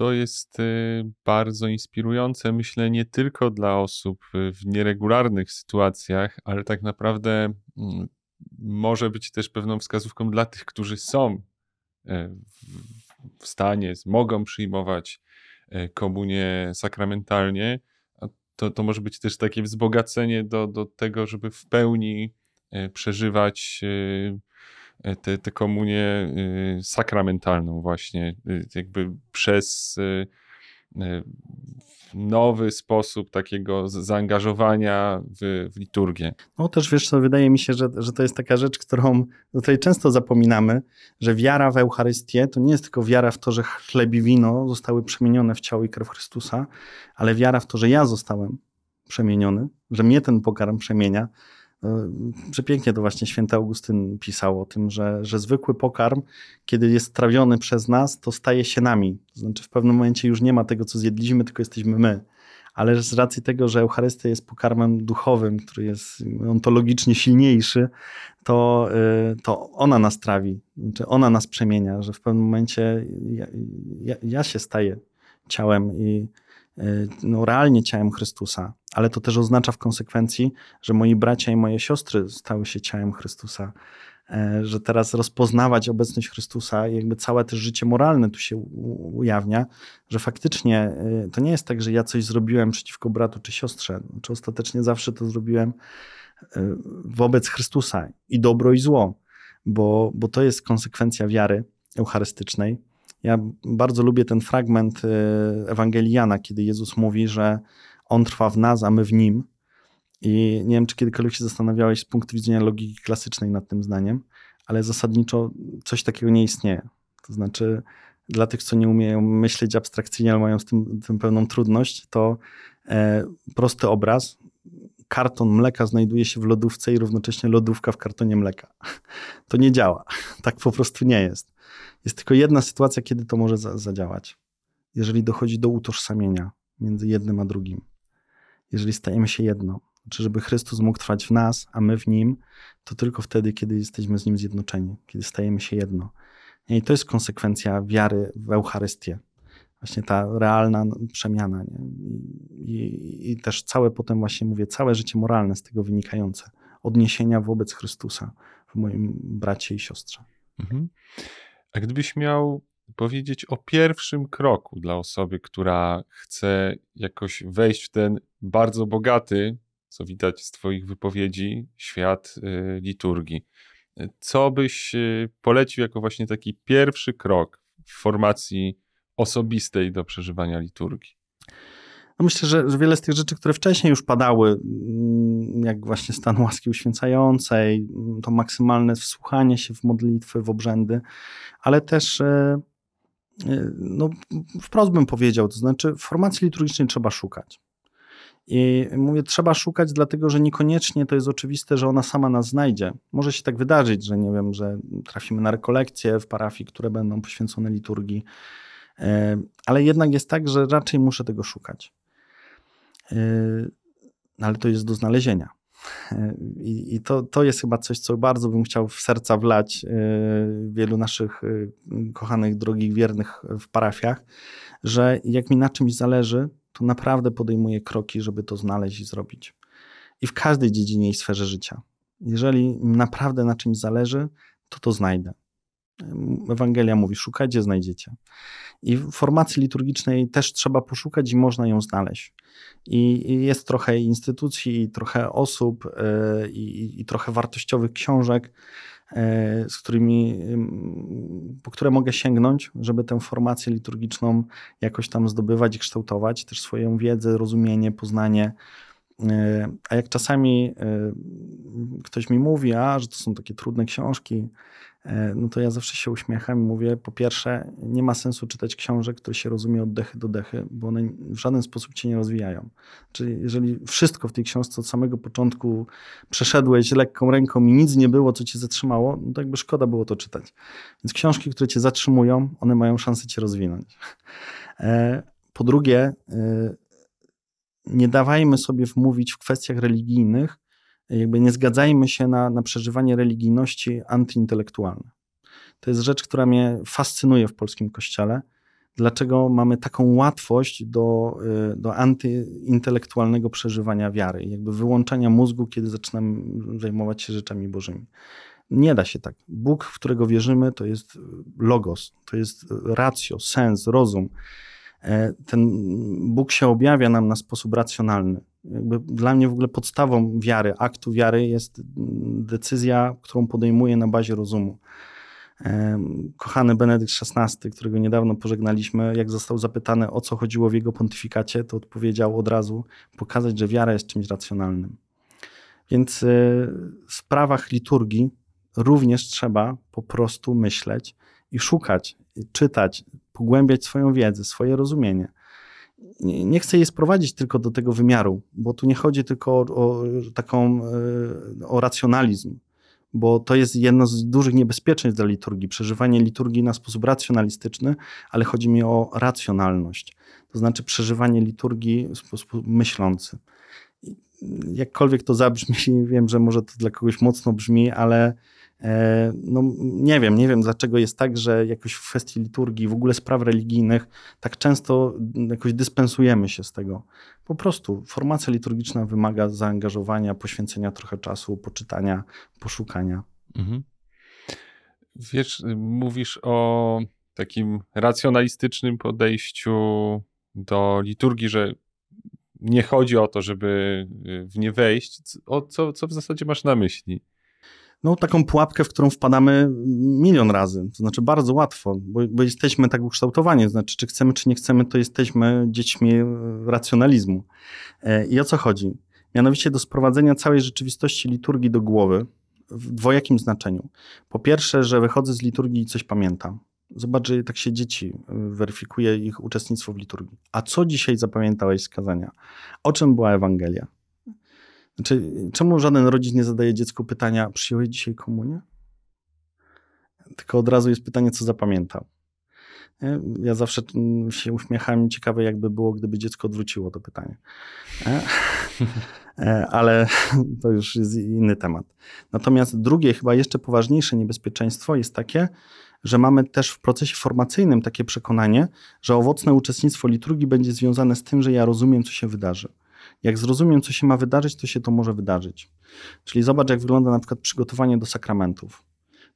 to jest y, bardzo inspirujące, myślę, nie tylko dla osób y, w nieregularnych sytuacjach, ale tak naprawdę mm, może być też pewną wskazówką dla tych, którzy są e, w stanie, mogą przyjmować e, komunię sakramentalnie. To, to może być też takie wzbogacenie do, do tego, żeby w pełni e, przeżywać E, tę, tę komunię y, sakramentalną właśnie, y, jakby przez y, nowy sposób takiego zaangażowania w, w liturgię. No też wiesz co, wydaje mi się, że, że to jest taka rzecz, którą tutaj często zapominamy, że wiara w Eucharystię to nie jest tylko wiara w to, że chleb i wino zostały przemienione w ciało i krew Chrystusa, ale wiara w to, że ja zostałem przemieniony, że mnie ten pokarm przemienia, Przepięknie to właśnie święty Augustyn pisał o tym, że, że zwykły pokarm, kiedy jest trawiony przez nas, to staje się nami. To znaczy w pewnym momencie już nie ma tego, co zjedliśmy, tylko jesteśmy my. Ale z racji tego, że Eucharystia jest pokarmem duchowym, który jest ontologicznie silniejszy, to, y, to ona nas trawi, znaczy ona nas przemienia, że w pewnym momencie ja, ja, ja się staję ciałem i, no, realnie ciałem Chrystusa, ale to też oznacza w konsekwencji, że moi bracia i moje siostry stały się ciałem Chrystusa, e, że teraz rozpoznawać obecność Chrystusa, jakby całe też życie moralne tu się ujawnia, że faktycznie y, to nie jest tak, że ja coś zrobiłem przeciwko bratu czy siostrze, czy ostatecznie zawsze to zrobiłem wobec Chrystusa i dobro i zło, bo, bo to jest konsekwencja wiary eucharystycznej ja bardzo lubię ten fragment y, Ewangelii Jana, kiedy Jezus mówi, że On trwa w nas, a my w Nim. I nie wiem, czy kiedykolwiek się zastanawiałeś z punktu widzenia logiki klasycznej nad tym zdaniem, ale zasadniczo coś takiego nie istnieje. To znaczy, dla tych, co nie umieją myśleć abstrakcyjnie, ale mają z tym, tym pełną trudność, to e, prosty obraz. Karton mleka znajduje się w lodówce i równocześnie lodówka w kartonie mleka. To nie działa. Tak po prostu nie jest. Jest tylko jedna sytuacja, kiedy to może za zadziałać. Jeżeli dochodzi do utożsamienia między jednym a drugim. Jeżeli stajemy się jedno. Znaczy, żeby Chrystus mógł trwać w nas, a my w Nim, to tylko wtedy, kiedy jesteśmy z Nim zjednoczeni, kiedy stajemy się jedno. I to jest konsekwencja wiary w Eucharystię. Właśnie ta realna przemiana. I, I, też całe potem właśnie mówię, całe życie moralne z tego wynikające. Odniesienia wobec Chrystusa w moim bracie i siostrze. Mhm. A gdybyś miał powiedzieć o pierwszym kroku dla osoby, która chce jakoś wejść w ten bardzo bogaty, co widać z Twoich wypowiedzi, świat y, liturgii. Co byś y, polecił jako właśnie taki pierwszy krok w formacji osobistej do przeżywania liturgii? No myślę, że, wiele z tych rzeczy, które wcześniej już padały, mm, jak właśnie stan łaski uświęcającej, mm, to maksymalne wsłuchanie się w modlitwy, w obrzędy, ale też e, e, no, wprost bym powiedział, to znaczy formacji liturgicznej trzeba szukać. I mówię, trzeba szukać, dlatego że niekoniecznie to jest oczywiste, że ona sama nas znajdzie. Może się tak wydarzyć, że nie wiem, że trafimy na rekolekcje w parafii, które będą poświęcone liturgii, e, ale jednak jest tak, że raczej muszę tego szukać. Ale to jest do znalezienia. I, I, to, to jest chyba coś, co bardzo bym chciał w serca wlać wielu naszych kochanych, drogich, wiernych w parafiach, że jak mi na czymś zależy, to naprawdę podejmuję kroki, żeby to znaleźć i zrobić. I w każdej dziedzinie i sferze życia. Jeżeli naprawdę na czymś zależy, to to znajdę. Ewangelia mówi: szukajcie, znajdziecie. I w formacji liturgicznej też trzeba poszukać i można ją znaleźć. I jest trochę instytucji, i trochę osób, yy, i, i trochę wartościowych książek, yy, z którymi, po które mogę sięgnąć, żeby tę formację liturgiczną jakoś tam zdobywać i kształtować, też swoją wiedzę, rozumienie, poznanie. A jak czasami ktoś mi mówi, a że to są takie trudne książki, E, no to ja zawsze się uśmiecham i mówię, po pierwsze, nie ma sensu czytać książek, które się rozumie od dechy do dechy, bo one w żaden sposób cię nie rozwijają. Czyli jeżeli wszystko w tej książce od samego początku przeszedłeś lekką ręką i nic nie było, co cię zatrzymało, no to jakby szkoda było to czytać. Więc książki, które cię zatrzymują, one mają szansę cię rozwinąć. E, po drugie, e, nie dawajmy sobie wmówić w kwestiach religijnych, jakby nie zgadzajmy się na, na przeżywanie religijności antyintelektualne. To jest rzecz, która mnie fascynuje w polskim kościele. Dlaczego mamy taką łatwość do, y, do antyintelektualnego przeżywania wiary, jakby wyłączania mózgu, kiedy zaczynamy zajmować się rzeczami bożymi. Nie da się tak. Bóg, w którego wierzymy, to jest logos, to jest ratio, sens, rozum. E, ten Bóg się objawia nam na sposób racjonalny. Jakby dla mnie w ogóle podstawą wiary, aktu wiary jest decyzja, którą podejmuję na bazie rozumu. E, kochany Benedykt XVI, którego niedawno pożegnaliśmy, jak został zapytany o co chodziło w jego pontyfikacie, to odpowiedział od razu pokazać, że wiara jest czymś racjonalnym. Więc e, w sprawach liturgii również trzeba po prostu myśleć i szukać, czytać, pogłębiać swoją wiedzę, swoje rozumienie. Nie chcę je sprowadzić tylko do tego wymiaru, bo tu nie chodzi tylko o, o taką e, o racjonalizm, bo to jest jedno z dużych niebezpieczeństw dla liturgii, przeżywanie liturgii na sposób racjonalistyczny, ale chodzi mi o racjonalność, to znaczy przeżywanie liturgii w sposób myślący. Jakkolwiek to zabrzmi, wiem, że może to dla kogoś mocno brzmi, ale no nie wiem, nie wiem dlaczego jest tak, że jakoś w kwestii liturgii, w ogóle spraw religijnych, tak często jakoś dyspensujemy się z tego. Po prostu formacja liturgiczna wymaga zaangażowania, poświęcenia trochę czasu, poczytania, poszukania. Mhm. Wiesz, mówisz o takim racjonalistycznym podejściu do liturgii, że nie chodzi o to, żeby w nie wejść. O co, co w zasadzie masz na myśli? No, taką pułapkę, w którą wpadamy milion razy. To znaczy bardzo łatwo, bo, bo jesteśmy tak ukształtowani. To znaczy, czy chcemy, czy nie chcemy, to jesteśmy dziećmi racjonalizmu. E, I o co chodzi? Mianowicie do sprowadzenia całej rzeczywistości liturgii do głowy w dwojakim znaczeniu. Po pierwsze, że wychodzę z liturgii i coś pamiętam. Zobacz, że tak się dzieci e, weryfikuje ich uczestnictwo w liturgii. A co dzisiaj zapamiętałeś z kazania? O czym była Ewangelia? Znaczy, czemu żaden rodzic nie zadaje dziecku pytania, przyjąłeś dzisiaj komunię? Tylko od razu jest pytanie, co zapamiętał. Ja zawsze się uśmiechałem, ciekawe jakby było, gdyby dziecko odwróciło to pytanie. E, ale to już jest inny temat. Natomiast drugie, chyba jeszcze poważniejsze niebezpieczeństwo jest takie, że mamy też w procesie formacyjnym takie przekonanie, że owocne uczestnictwo liturgii będzie związane z tym, że ja rozumiem, co się wydarzy. Jak zrozumiem, co się ma wydarzyć, to się to może wydarzyć. Czyli zobacz, jak wygląda na przykład przygotowanie do sakramentów.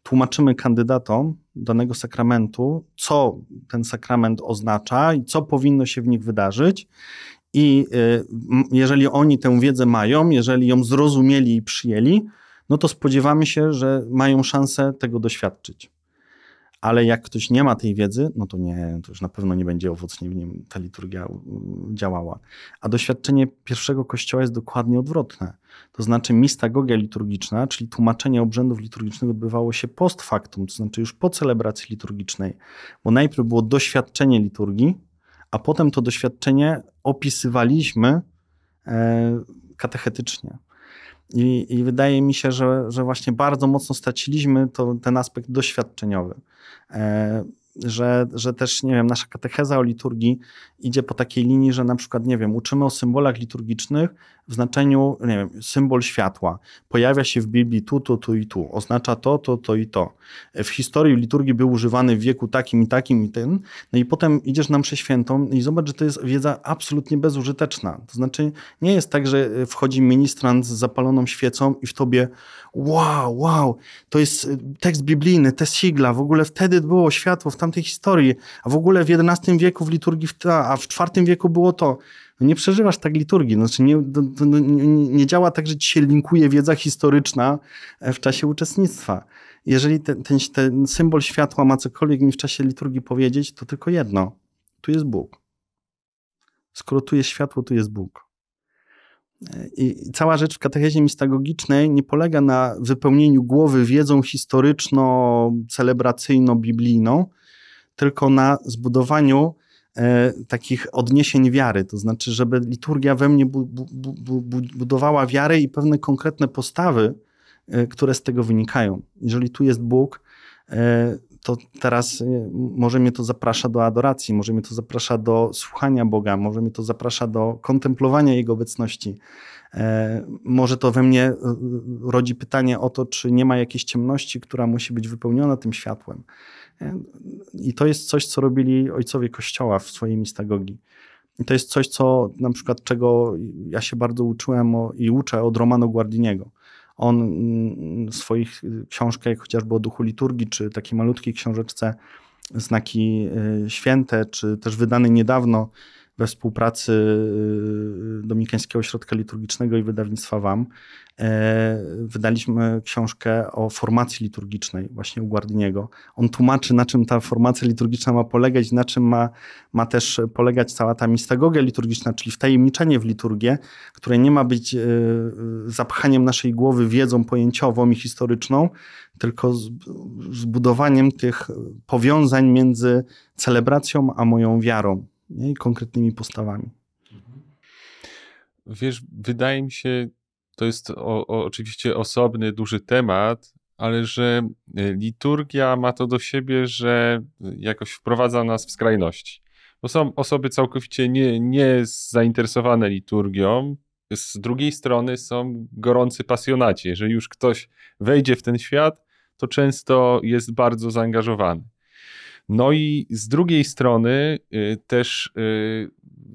Tłumaczymy kandydatom danego sakramentu, co ten sakrament oznacza i co powinno się w nich wydarzyć. I y, jeżeli oni tę wiedzę mają, jeżeli ją zrozumieli i przyjęli, no to spodziewamy się, że mają szansę tego doświadczyć ale jak ktoś nie ma tej wiedzy, no to nie, to już na pewno nie będzie owocnie w nim ta liturgia działała. A doświadczenie pierwszego kościoła jest dokładnie odwrotne. To znaczy mistagogia liturgiczna, czyli tłumaczenie obrzędów liturgicznych odbywało się post factum, to znaczy już po celebracji liturgicznej, bo najpierw było doświadczenie liturgii, a potem to doświadczenie opisywaliśmy e, katechetycznie. I, I, wydaje mi się, że, że właśnie bardzo mocno straciliśmy to, ten aspekt doświadczeniowy. E, że, że też, nie wiem, nasza katecheza o liturgii idzie po takiej linii, że na przykład, nie wiem, uczymy o symbolach liturgicznych w znaczeniu, nie wiem, symbol światła. Pojawia się w Biblii tu, tu, tu i tu. Oznacza to, to, to i to. W historii liturgii był używany w wieku takim i takim i ten. No i potem idziesz na mszę świętą i zobacz, że to jest wiedza absolutnie bezużyteczna. To znaczy nie jest tak, że wchodzi ministrant z zapaloną świecą i w tobie wow, wow, to jest y, tekst biblijny, te sigla, w ogóle wtedy było światło w tamtej historii, a w ogóle w XI wieku w liturgii, a w IV wieku było to. No nie przeżywasz tak liturgii, znaczy nie, nie, nie działa tak, że ci się linkuje wiedza historyczna e, w czasie uczestnictwa. Jeżeli ten, ten, ten symbol światła ma cokolwiek mi w czasie liturgii powiedzieć, to tylko jedno. Tu jest Bóg. Skoro tu jest światło, tu jest Bóg. I cała rzecz w katechezie mistagogicznej nie polega na wypełnieniu głowy wiedzą historyczno-celebracyjno-biblijną, tylko na zbudowaniu e, takich odniesień wiary. To znaczy, żeby liturgia we mnie bu, bu, bu, budowała wiarę i pewne konkretne postawy, e, które z tego wynikają. Jeżeli tu jest Bóg, e, to teraz może mnie to zaprasza do adoracji, może mnie to zaprasza do słuchania Boga, może mnie to zaprasza do kontemplowania Jego obecności. E, może to we mnie y, y, rodzi pytanie o to, czy nie ma jakiejś ciemności, która musi być wypełniona tym światłem. E, I to jest coś, co robili ojcowie Kościoła w swojej mistagogii. I to jest coś, co na przykład czego ja się bardzo uczyłem o, i uczę od Romano Guardiniego on mm, w swoich książkach, chociażby o duchu liturgii, czy takiej malutkiej książeczce Znaki y, Święte, czy też wydany niedawno we współpracy y, Dominikańskiego Ośrodka Liturgicznego i wydawnictwa WAM e, wydaliśmy książkę o formacji liturgicznej właśnie u Guardiniego. On tłumaczy, na czym ta formacja liturgiczna ma polegać, na czym ma, ma też polegać cała ta mistagogia liturgiczna, czyli wtajemniczenie w liturgię, które nie ma być e, zapchaniem naszej głowy wiedzą pojęciową i historyczną, tylko zbudowaniem tych powiązań między celebracją a moją wiarą nie? i konkretnymi postawami. Wiesz, wydaje mi się, to jest o, o, oczywiście osobny, duży temat, ale że e, liturgia ma to do siebie, że jakoś wprowadza nas w skrajności. Bo są osoby całkowicie nie, nie zainteresowane liturgią, z drugiej strony są gorący pasjonaci. Jeżeli już ktoś wejdzie w ten świat, to często jest bardzo zaangażowany. No i z drugiej strony y, też y,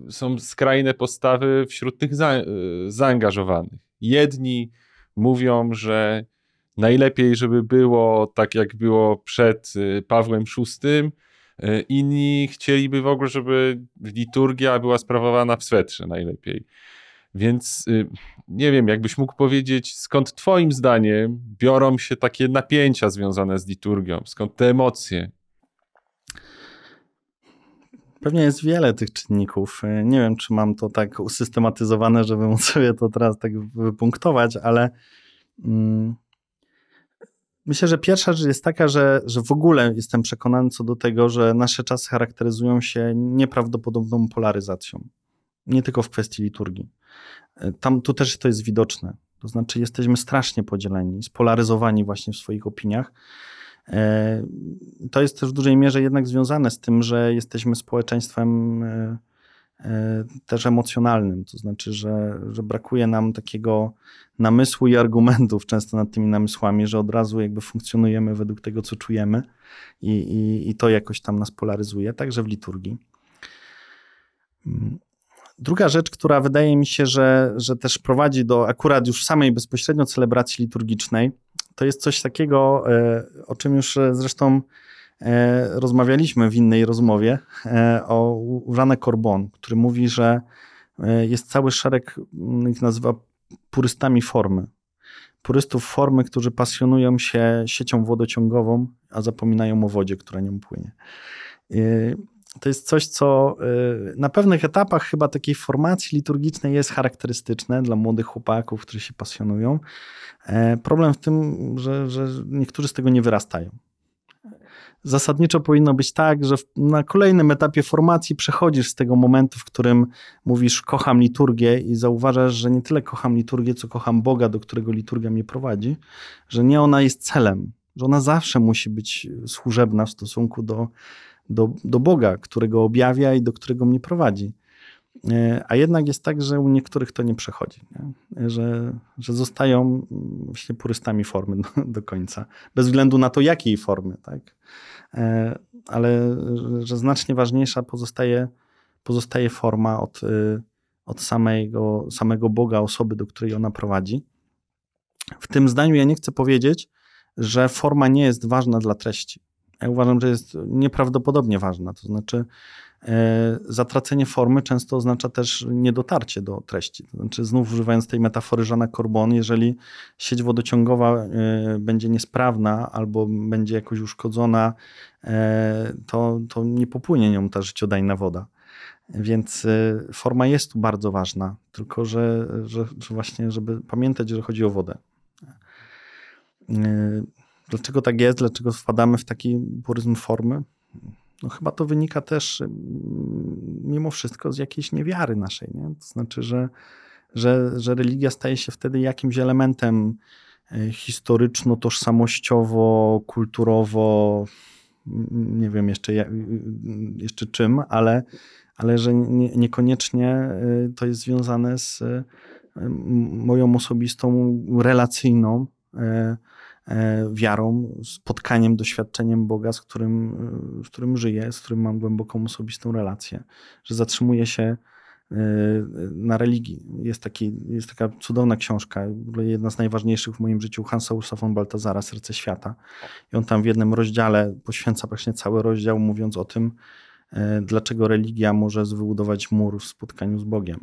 są skrajne postawy wśród tych za, y, zaangażowanych. Jedni mówią, że najlepiej, żeby było tak, jak było przed Pawłem VI. Inni chcieliby w ogóle, żeby liturgia była sprawowana w swetrze najlepiej. Więc nie wiem, jakbyś mógł powiedzieć, skąd Twoim zdaniem biorą się takie napięcia związane z liturgią, skąd te emocje? Pewnie jest wiele tych czynników. Nie wiem, czy mam to tak usystematyzowane, żeby móc sobie to teraz tak wypunktować, ale mm, myślę, że pierwsza rzecz jest taka, że, że w ogóle jestem przekonany co do tego, że nasze czasy charakteryzują się nieprawdopodobną polaryzacją. Nie tylko w kwestii liturgii. Tam tu też to jest widoczne. To znaczy, jesteśmy strasznie podzieleni, spolaryzowani właśnie w swoich opiniach. E, to jest też w dużej mierze jednak związane z tym, że jesteśmy społeczeństwem e, e, też emocjonalnym, to znaczy, że, że brakuje nam takiego namysłu i argumentów często nad tymi namysłami, że od razu jakby funkcjonujemy według tego, co czujemy i, i, i to jakoś tam nas polaryzuje, także w liturgii. Druga rzecz, która wydaje mi się, że, że też prowadzi do akurat już samej bezpośrednio celebracji liturgicznej, to jest coś takiego, e, o czym już e, zresztą e, rozmawialiśmy w innej rozmowie, o Jeanne Corbon, który mówi, że jest cały szereg, mm, ich nazywa purystami formy. Purystów formy, którzy pasjonują się siecią wodociągową, a zapominają o wodzie, która nią płynie to jest coś, co y, na pewnych etapach chyba takiej formacji liturgicznej jest charakterystyczne dla młodych chłopaków, którzy się pasjonują. E, problem w tym, że, że niektórzy z tego nie wyrastają. Zasadniczo powinno być tak, że na kolejnym etapie formacji przechodzisz z tego momentu, w którym mówisz kocham liturgię i zauważasz, że nie tyle kocham liturgię, co kocham Boga, do którego liturgia mnie prowadzi, że nie ona jest celem, że ona zawsze musi być służebna w stosunku do, do, do Boga, którego objawia i do którego mnie prowadzi. E, a jednak jest tak, że u niektórych to nie przechodzi, nie? Że, że zostają właśnie purystami formy do, do, końca, bez względu na to, jakiej formy, tak? E, ale że znacznie ważniejsza pozostaje, pozostaje forma od, y, od samego, samego Boga, osoby, do której ona prowadzi. W tym zdaniu ja nie chcę powiedzieć, że forma nie jest ważna dla treści. Ja uważam, że jest nieprawdopodobnie ważna. To znaczy, e, zatracenie formy często oznacza też niedotarcie do treści. To znaczy, znów używając tej metafory Żana Corbon, jeżeli sieć wodociągowa e, będzie niesprawna albo będzie jakoś uszkodzona, e, to, to nie popłynie nią ta życiodajna woda. Więc forma jest tu bardzo ważna, tylko że, że, że właśnie, żeby pamiętać, że chodzi o wodę. Dlaczego tak jest? Dlaczego wpadamy w taki puryzm formy? No chyba to wynika też mimo wszystko z jakiejś niewiary naszej. Nie? To znaczy, że, że, że religia staje się wtedy jakimś elementem e, historyczno-tożsamościowo, kulturowo, nie wiem jeszcze, jeszcze czym, ale, ale że nie, niekoniecznie e, to jest związane z moją osobistą, relacyjną wiarą, spotkaniem, doświadczeniem Boga, z którym, z którym żyję, z którym mam głęboką osobistą relację, że zatrzymuję się e, na religii. Jest, taki, jest taka cudowna książka, jedna z najważniejszych w moim życiu, Hansa Ursa von Baltazara, Serce Świata. I on tam w jednym rozdziale poświęca praktycznie cały rozdział, mówiąc o tym, e, dlaczego religia może wybudować mur w spotkaniu z Bogiem.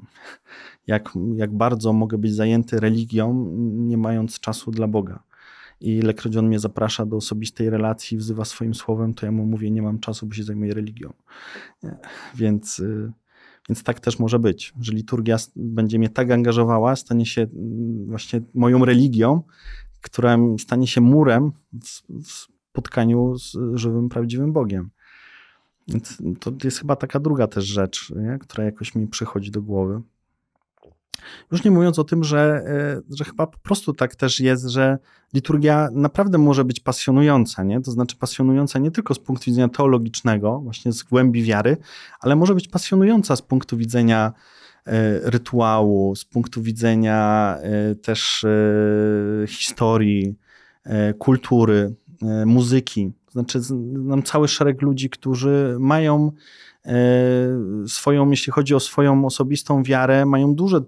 Jak, jak bardzo mogę być zajęty religią, nie mając czasu dla Boga. I ilekroć on mnie zaprasza do osobistej relacji, wzywa swoim słowem, to ja mu mówię, nie mam czasu, bo się zajmuję religią. Więc, y, więc tak też może być, że liturgia będzie mnie tak angażowała, stanie się mm, właśnie moją religią, która stanie się murem w, spotkaniu z żywym, prawdziwym Bogiem. Więc to jest chyba taka druga też rzecz, nie? która jakoś mi przychodzi do głowy. Już nie mówiąc o tym, że, e, że chyba po prostu tak też jest, że liturgia naprawdę może być pasjonująca, nie? To znaczy pasjonująca nie tylko z punktu widzenia teologicznego, właśnie z głębi wiary, ale może być pasjonująca z punktu widzenia e, rytuału, z punktu widzenia e, też historii, kultury, muzyki. Znaczy, znam cały szereg ludzi, którzy mają E, swoją, jeśli chodzi o swoją osobistą wiarę, mają duże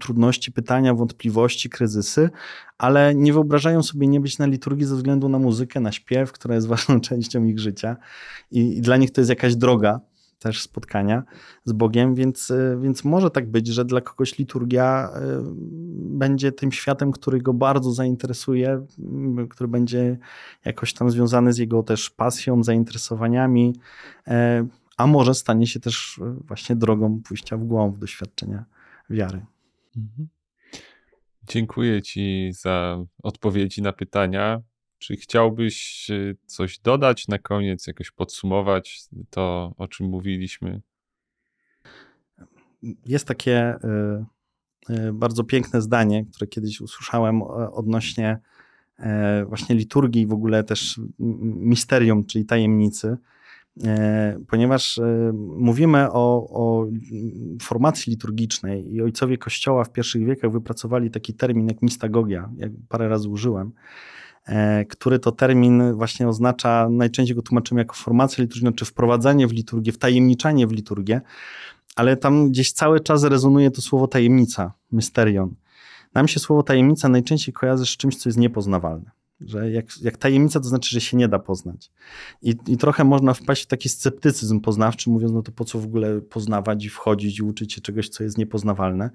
trudności, pytania, wątpliwości, kryzysy, ale nie wyobrażają sobie nie być na liturgii ze względu na muzykę, na śpiew, która jest ważną częścią ich życia. I, i dla nich to jest jakaś droga też spotkania z Bogiem, więc, e, więc może tak być, że dla kogoś liturgia e, będzie tym światem, który go bardzo zainteresuje, który będzie jakoś tam związany z jego też pasją, zainteresowaniami a może stanie się też e, właśnie drogą pójścia w głąb doświadczenia wiary. Mhm. Dziękuję Ci za odpowiedzi na pytania. Czy chciałbyś e, coś dodać na koniec, jakoś podsumować to, o czym mówiliśmy? Jest takie e, bardzo piękne zdanie, które kiedyś usłyszałem odnośnie właśnie liturgii, w ogóle też misterium, czyli tajemnicy E, ponieważ e, mówimy o, o, formacji liturgicznej i ojcowie Kościoła w pierwszych wiekach wypracowali taki termin jak mistagogia, jak parę razy użyłem, e, który to termin właśnie oznacza, najczęściej go tłumaczymy jako formację liturgiczną, czy wprowadzanie w liturgię, wtajemniczanie w liturgię, ale tam gdzieś cały czas rezonuje to słowo tajemnica, mysterion. Nam się słowo tajemnica najczęściej kojarzy z czymś, co jest niepoznawalne. Że jak, jak tajemnica, to znaczy, że się nie da poznać. I, I trochę można wpaść w taki sceptycyzm poznawczy, mówiąc, no to po co w ogóle poznawać i wchodzić i uczyć się czegoś, co jest niepoznawalne.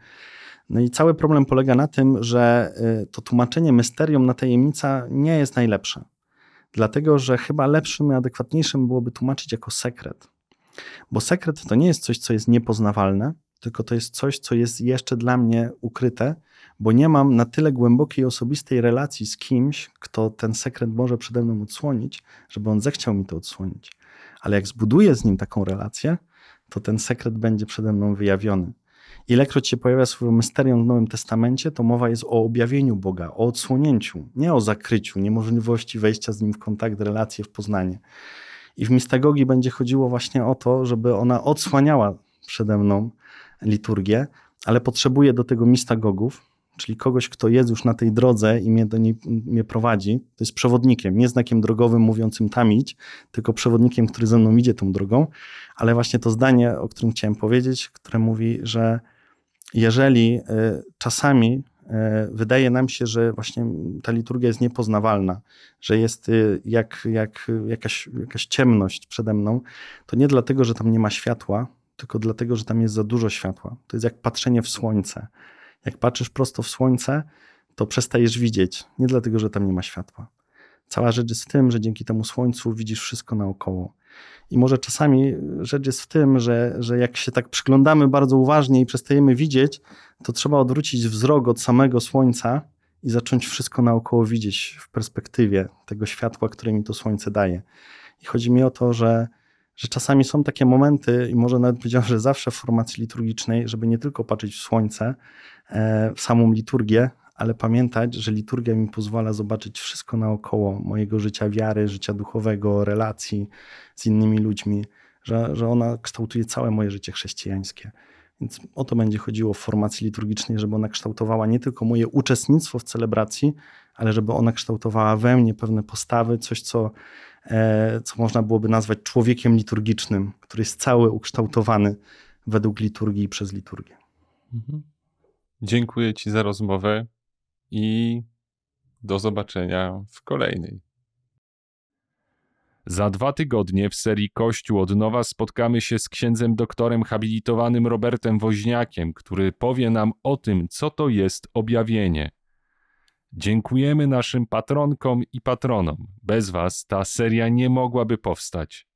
No i cały problem polega na tym, że y, to tłumaczenie mysterium na tajemnica nie jest najlepsze. Dlatego, że chyba lepszym i adekwatniejszym byłoby tłumaczyć jako sekret. Bo sekret to nie jest coś, co jest niepoznawalne, tylko to jest coś, co jest jeszcze dla mnie ukryte bo nie mam na tyle głębokiej osobistej relacji z kimś, kto ten sekret może przede mną odsłonić, żeby on zechciał mi to odsłonić. Ale jak zbuduję z nim taką relację, to ten sekret będzie przede mną wyjawiony. ilekroć się pojawia słowo mysterium w Nowym Testamencie, to mowa jest o objawieniu Boga, o odsłonięciu, nie o zakryciu, niemożliwości wejścia z Nim w kontakt, relacje, w poznanie. I w mistagogii będzie chodziło właśnie o to, żeby ona odsłaniała przede mną liturgię, ale potrzebuje do tego mistagogów, czyli kogoś, kto jest już na tej drodze i mnie do niej mnie prowadzi. To jest przewodnikiem, nie znakiem drogowym mówiącym tam idź, tylko przewodnikiem, który ze mną idzie tą drogą. Ale właśnie to zdanie, o którym chciałem powiedzieć, które mówi, że jeżeli y, czasami y, wydaje nam się, że właśnie ta liturgia jest niepoznawalna, że jest y, jak, jak jakaś, jakaś ciemność przede mną, to nie dlatego, że tam nie ma światła, tylko dlatego, że tam jest za dużo światła. To jest jak patrzenie w słońce. Jak patrzysz prosto w słońce, to przestajesz widzieć. Nie dlatego, że tam nie ma światła. Cała rzecz jest w tym, że dzięki temu słońcu widzisz wszystko naokoło. I może czasami rzecz jest w tym, że, że jak się tak przyglądamy bardzo uważnie i przestajemy widzieć, to trzeba odwrócić wzrok od samego słońca i zacząć wszystko naokoło widzieć w perspektywie tego światła, które mi to słońce daje. I chodzi mi o to, że że czasami są takie momenty, i może nawet powiedziałem, że zawsze w formacji liturgicznej, żeby nie tylko patrzeć w słońce, e, w samą liturgię, ale pamiętać, że liturgia mi pozwala zobaczyć wszystko naokoło mojego życia wiary, życia duchowego, relacji z innymi ludźmi, że, że ona kształtuje całe moje życie chrześcijańskie. Więc o to będzie chodziło w formacji liturgicznej, żeby ona kształtowała nie tylko moje uczestnictwo w celebracji, ale żeby ona kształtowała we mnie pewne postawy, coś, co E, co można byłoby nazwać człowiekiem liturgicznym, który jest cały ukształtowany według liturgii i przez liturgię. Mhm. Dziękuję Ci za rozmowę i do zobaczenia w kolejnej. Za dwa tygodnie w serii Kościół od nowa spotkamy się z księdzem doktorem habilitowanym Robertem Woźniakiem, który powie nam o tym, co to jest objawienie. Dziękujemy naszym patronkom i patronom. Bez Was ta seria nie mogłaby powstać.